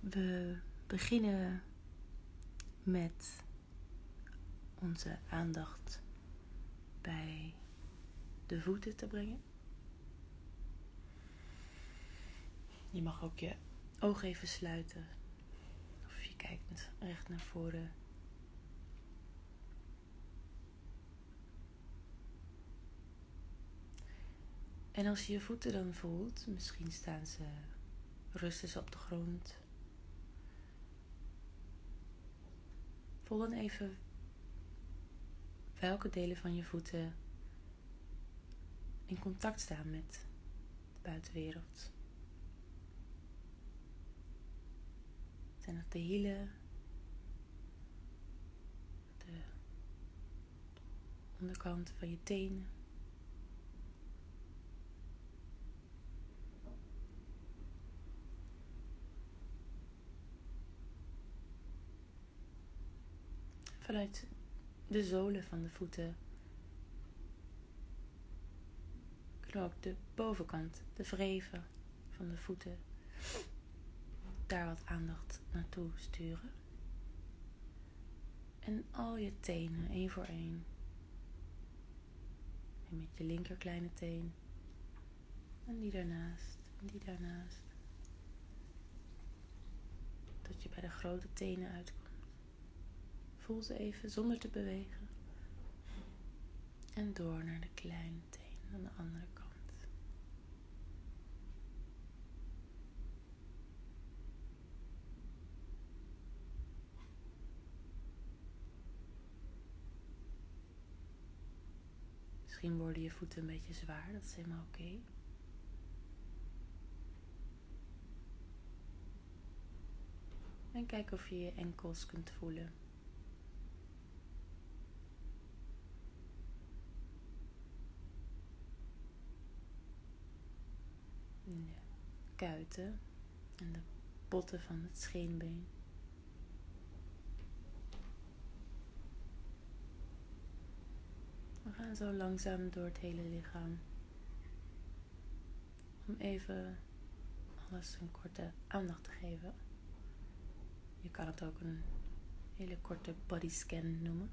We beginnen met onze aandacht bij de voeten te brengen. Je mag ook je ogen even sluiten. Of je kijkt recht naar voren. En als je je voeten dan voelt, misschien staan ze rusten ze op de grond. Voel dan even welke delen van je voeten in contact staan met de buitenwereld. Zijn dat de hielen, de onderkant van je tenen? Vanuit de zolen van de voeten ook de bovenkant, de vreven van de voeten, daar wat aandacht naartoe sturen. En al je tenen, één voor één. En met je linker kleine teen. En die daarnaast. En die daarnaast. Tot je bij de grote tenen uitkomt. Voel ze even zonder te bewegen. En door naar de kleine teen aan de andere kant. Misschien worden je voeten een beetje zwaar, dat is helemaal oké. En kijk of je je enkels kunt voelen. Kuiten en de botten van het scheenbeen. We gaan zo langzaam door het hele lichaam. Om even alles een korte aandacht te geven. Je kan het ook een hele korte body scan noemen.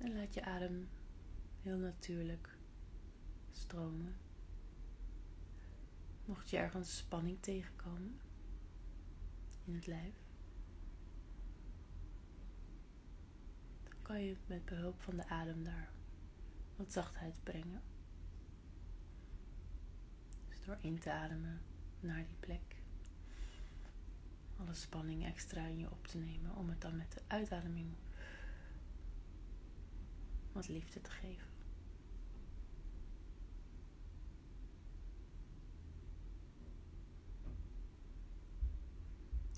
En laat je adem heel natuurlijk stromen. Mocht je ergens spanning tegenkomen in het lijf, dan kan je met behulp van de adem daar wat zachtheid brengen. Dus door in te ademen naar die plek, alle spanning extra in je op te nemen, om het dan met de uitademing wat liefde te geven.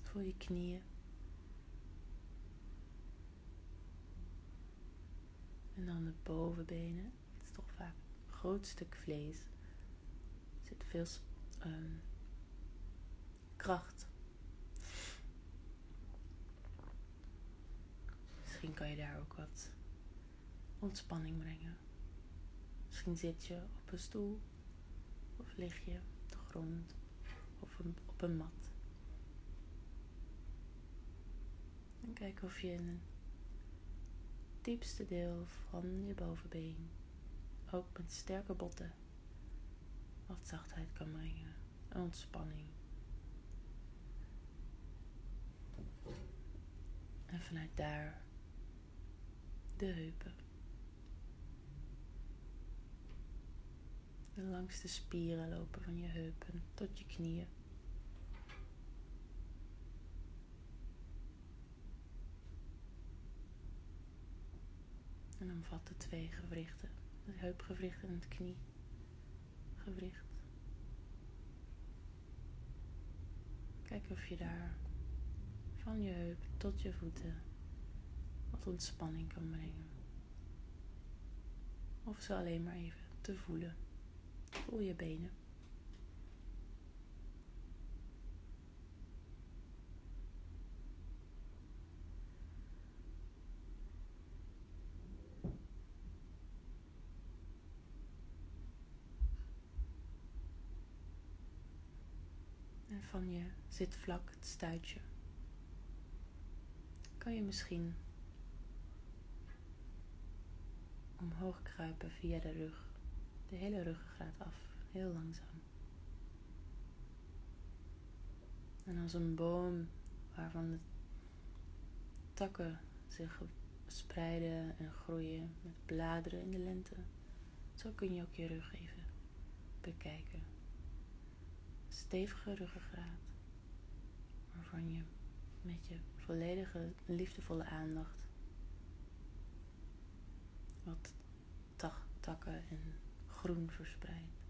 Voel je knieën. En dan de bovenbenen. Het is toch vaak een groot stuk vlees. Er zit veel um, kracht. Misschien kan je daar ook wat ontspanning brengen. Misschien zit je op een stoel of lig je op de grond of op een mat. En kijk of je in het diepste deel van je bovenbeen, ook met sterke botten, wat zachtheid kan brengen, ontspanning. En vanuit daar de heupen. De langste spieren lopen van je heupen tot je knieën. En omvat de twee gewrichten, het heupgewricht en het kniegewricht. Kijk of je daar van je heup tot je voeten wat ontspanning kan brengen. Of ze alleen maar even te voelen. Voel je benen. En van je zitvlak, het stuitje, kan je misschien omhoog kruipen via de rug de hele ruggengraat af, heel langzaam. En als een boom waarvan de takken zich spreiden en groeien met bladeren in de lente, zo kun je ook je rug even bekijken. Stevige ruggengraat, waarvan je met je volledige liefdevolle aandacht wat takken en groen verspreidt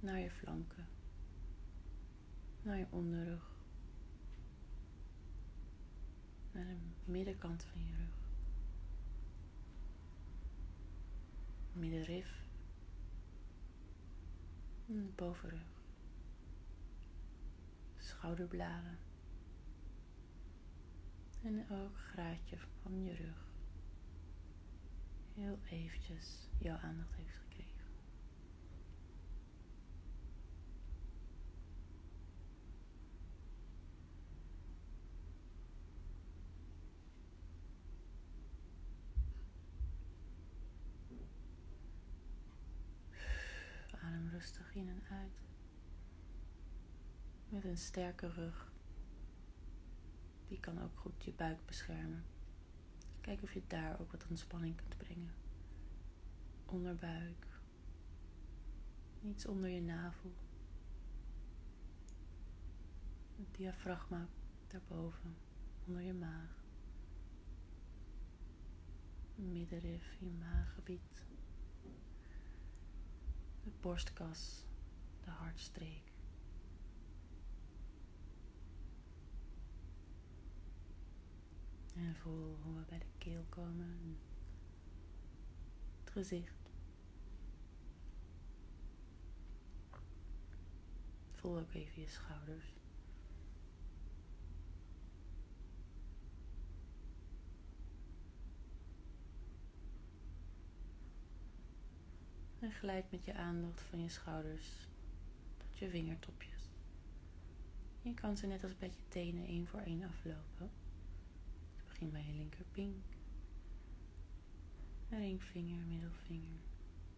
naar je flanken, naar je onderrug, naar de middenkant van je rug, middenrif. En bovenrug, schouderbladen. En elk graadje van je rug heel eventjes jouw aandacht heeft gekregen. Adem rustig in en uit. Met een sterke rug. Die kan ook goed je buik beschermen. Kijk of je daar ook wat ontspanning kunt brengen. Onderbuik. Iets onder je navel. Het diafragma daarboven, onder je maag. Middenrif, je maaggebied. De borstkas, de hartstreek. En voel hoe we bij de keel komen. Het gezicht. Voel ook even je schouders. En glijd met je aandacht van je schouders tot je vingertopjes. Je kan ze net als bij je tenen één voor één aflopen. Bij je linkerpink. Ringvinger, middelvinger.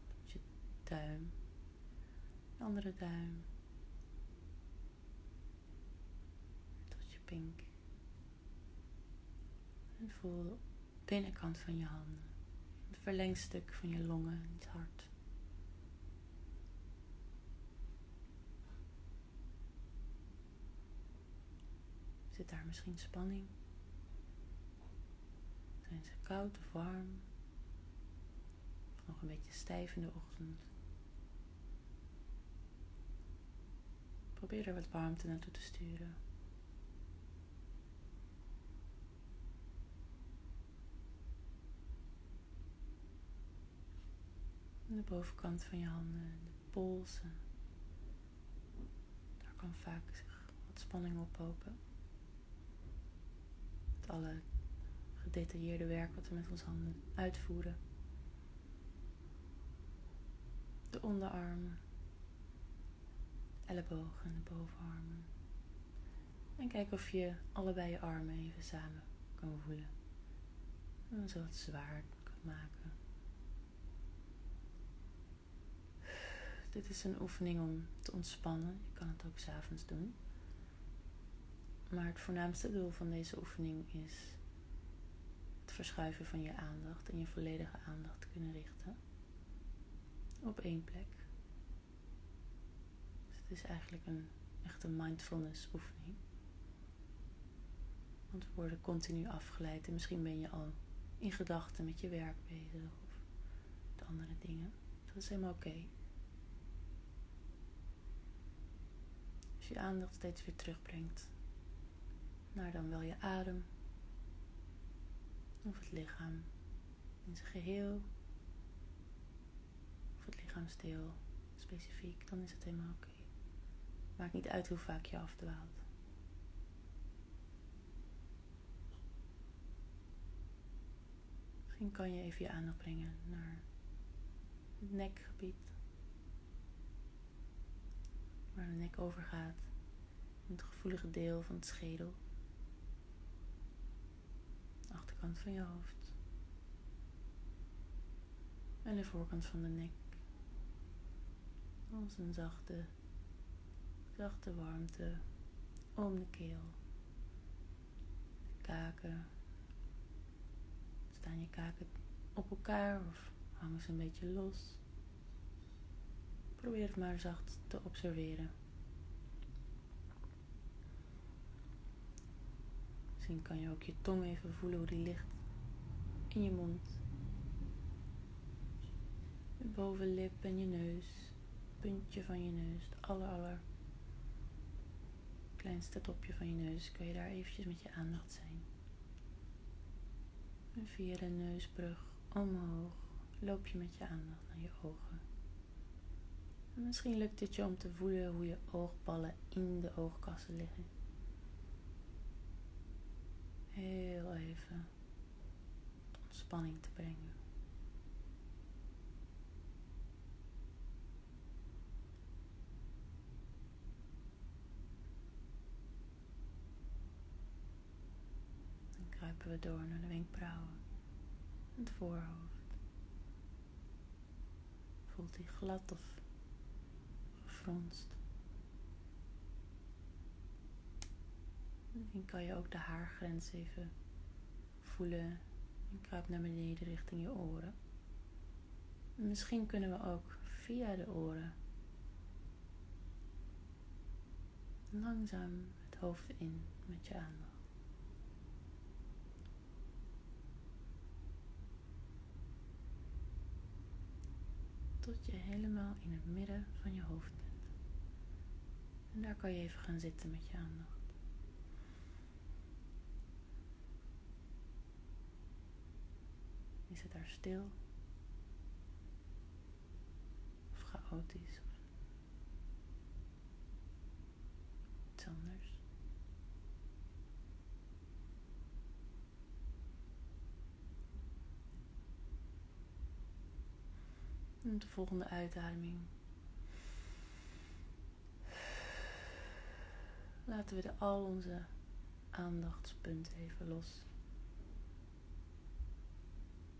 Tot je duim. Andere duim. Tot je pink. En voel de binnenkant van je handen. Het verlengstuk van je longen en het hart. Zit daar misschien spanning? Zijn ze koud of warm? Nog een beetje stijf in de ochtend? Probeer er wat warmte naartoe te sturen. de bovenkant van je handen, de polsen. Daar kan vaak zich wat spanning ophopen. Met alle gedetailleerde werk wat we met onze handen uitvoeren. De onderarmen, de ellebogen en de bovenarmen. En kijk of je allebei je armen even samen kan voelen. En zo het zwaar kan maken. Dit is een oefening om te ontspannen. Je kan het ook s'avonds doen. Maar het voornaamste doel van deze oefening is verschuiven van je aandacht en je volledige aandacht kunnen richten op één plek. Dus het is eigenlijk een echte mindfulness oefening. Want we worden continu afgeleid en misschien ben je al in gedachten met je werk bezig of de andere dingen. Dat is helemaal oké. Als je aandacht steeds weer terugbrengt naar dan wel je adem of het lichaam in zijn geheel. Of het lichaamsdeel specifiek, dan is het helemaal oké. Maakt niet uit hoe vaak je afdwaalt. Misschien kan je even je aandacht brengen naar het nekgebied. waar de nek overgaat. Het gevoelige deel van het schedel. Achterkant van je hoofd. En de voorkant van de nek. Als een zachte, zachte warmte om de keel. De kaken. Staan je kaken op elkaar of hangen ze een beetje los? Probeer het maar zacht te observeren. Misschien kan je ook je tong even voelen hoe die ligt in je mond. Je bovenlip en je neus. Puntje van je neus. Het aller aller kleinste topje van je neus. Kun je daar eventjes met je aandacht zijn. En via de neusbrug omhoog loop je met je aandacht naar je ogen. En misschien lukt het je om te voelen hoe je oogballen in de oogkassen liggen. Heel even ontspanning te brengen. Dan kruipen we door naar de wenkbrauwen en het voorhoofd. Voelt die glad of gefronst. Misschien kan je ook de haargrens even voelen en kruip naar beneden richting je oren. misschien kunnen we ook via de oren langzaam het hoofd in met je aandacht. Tot je helemaal in het midden van je hoofd bent. En daar kan je even gaan zitten met je aandacht. Is het daar stil? Of chaotisch? Iets anders? En de volgende uitademing. Laten we de, al onze aandachtspunten even los.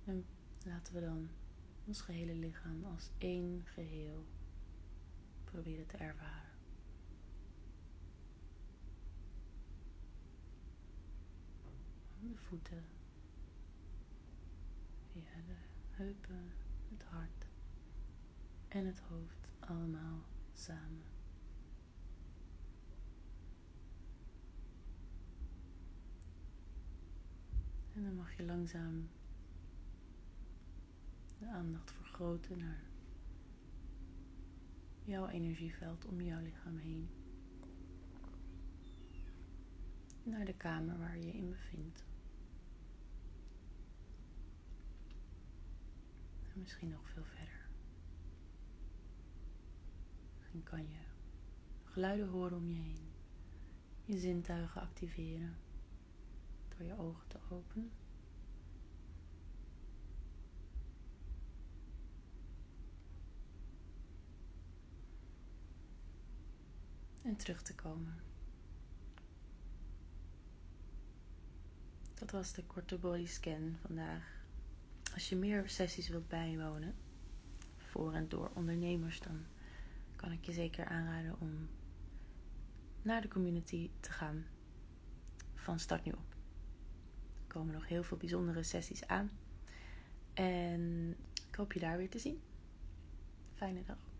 En laten we dan ons gehele lichaam als één geheel proberen te ervaren. De voeten, via de heupen, het hart en het hoofd allemaal samen. En dan mag je langzaam de aandacht vergroten naar jouw energieveld om jouw lichaam heen. Naar de kamer waar je in bevindt. En misschien nog veel verder. Misschien kan je geluiden horen om je heen. Je zintuigen activeren door je ogen te openen. En terug te komen. Dat was de korte body scan vandaag. Als je meer sessies wilt bijwonen, voor en door ondernemers, dan kan ik je zeker aanraden om naar de community te gaan van Start Nu Op. Er komen nog heel veel bijzondere sessies aan. En ik hoop je daar weer te zien. Fijne dag.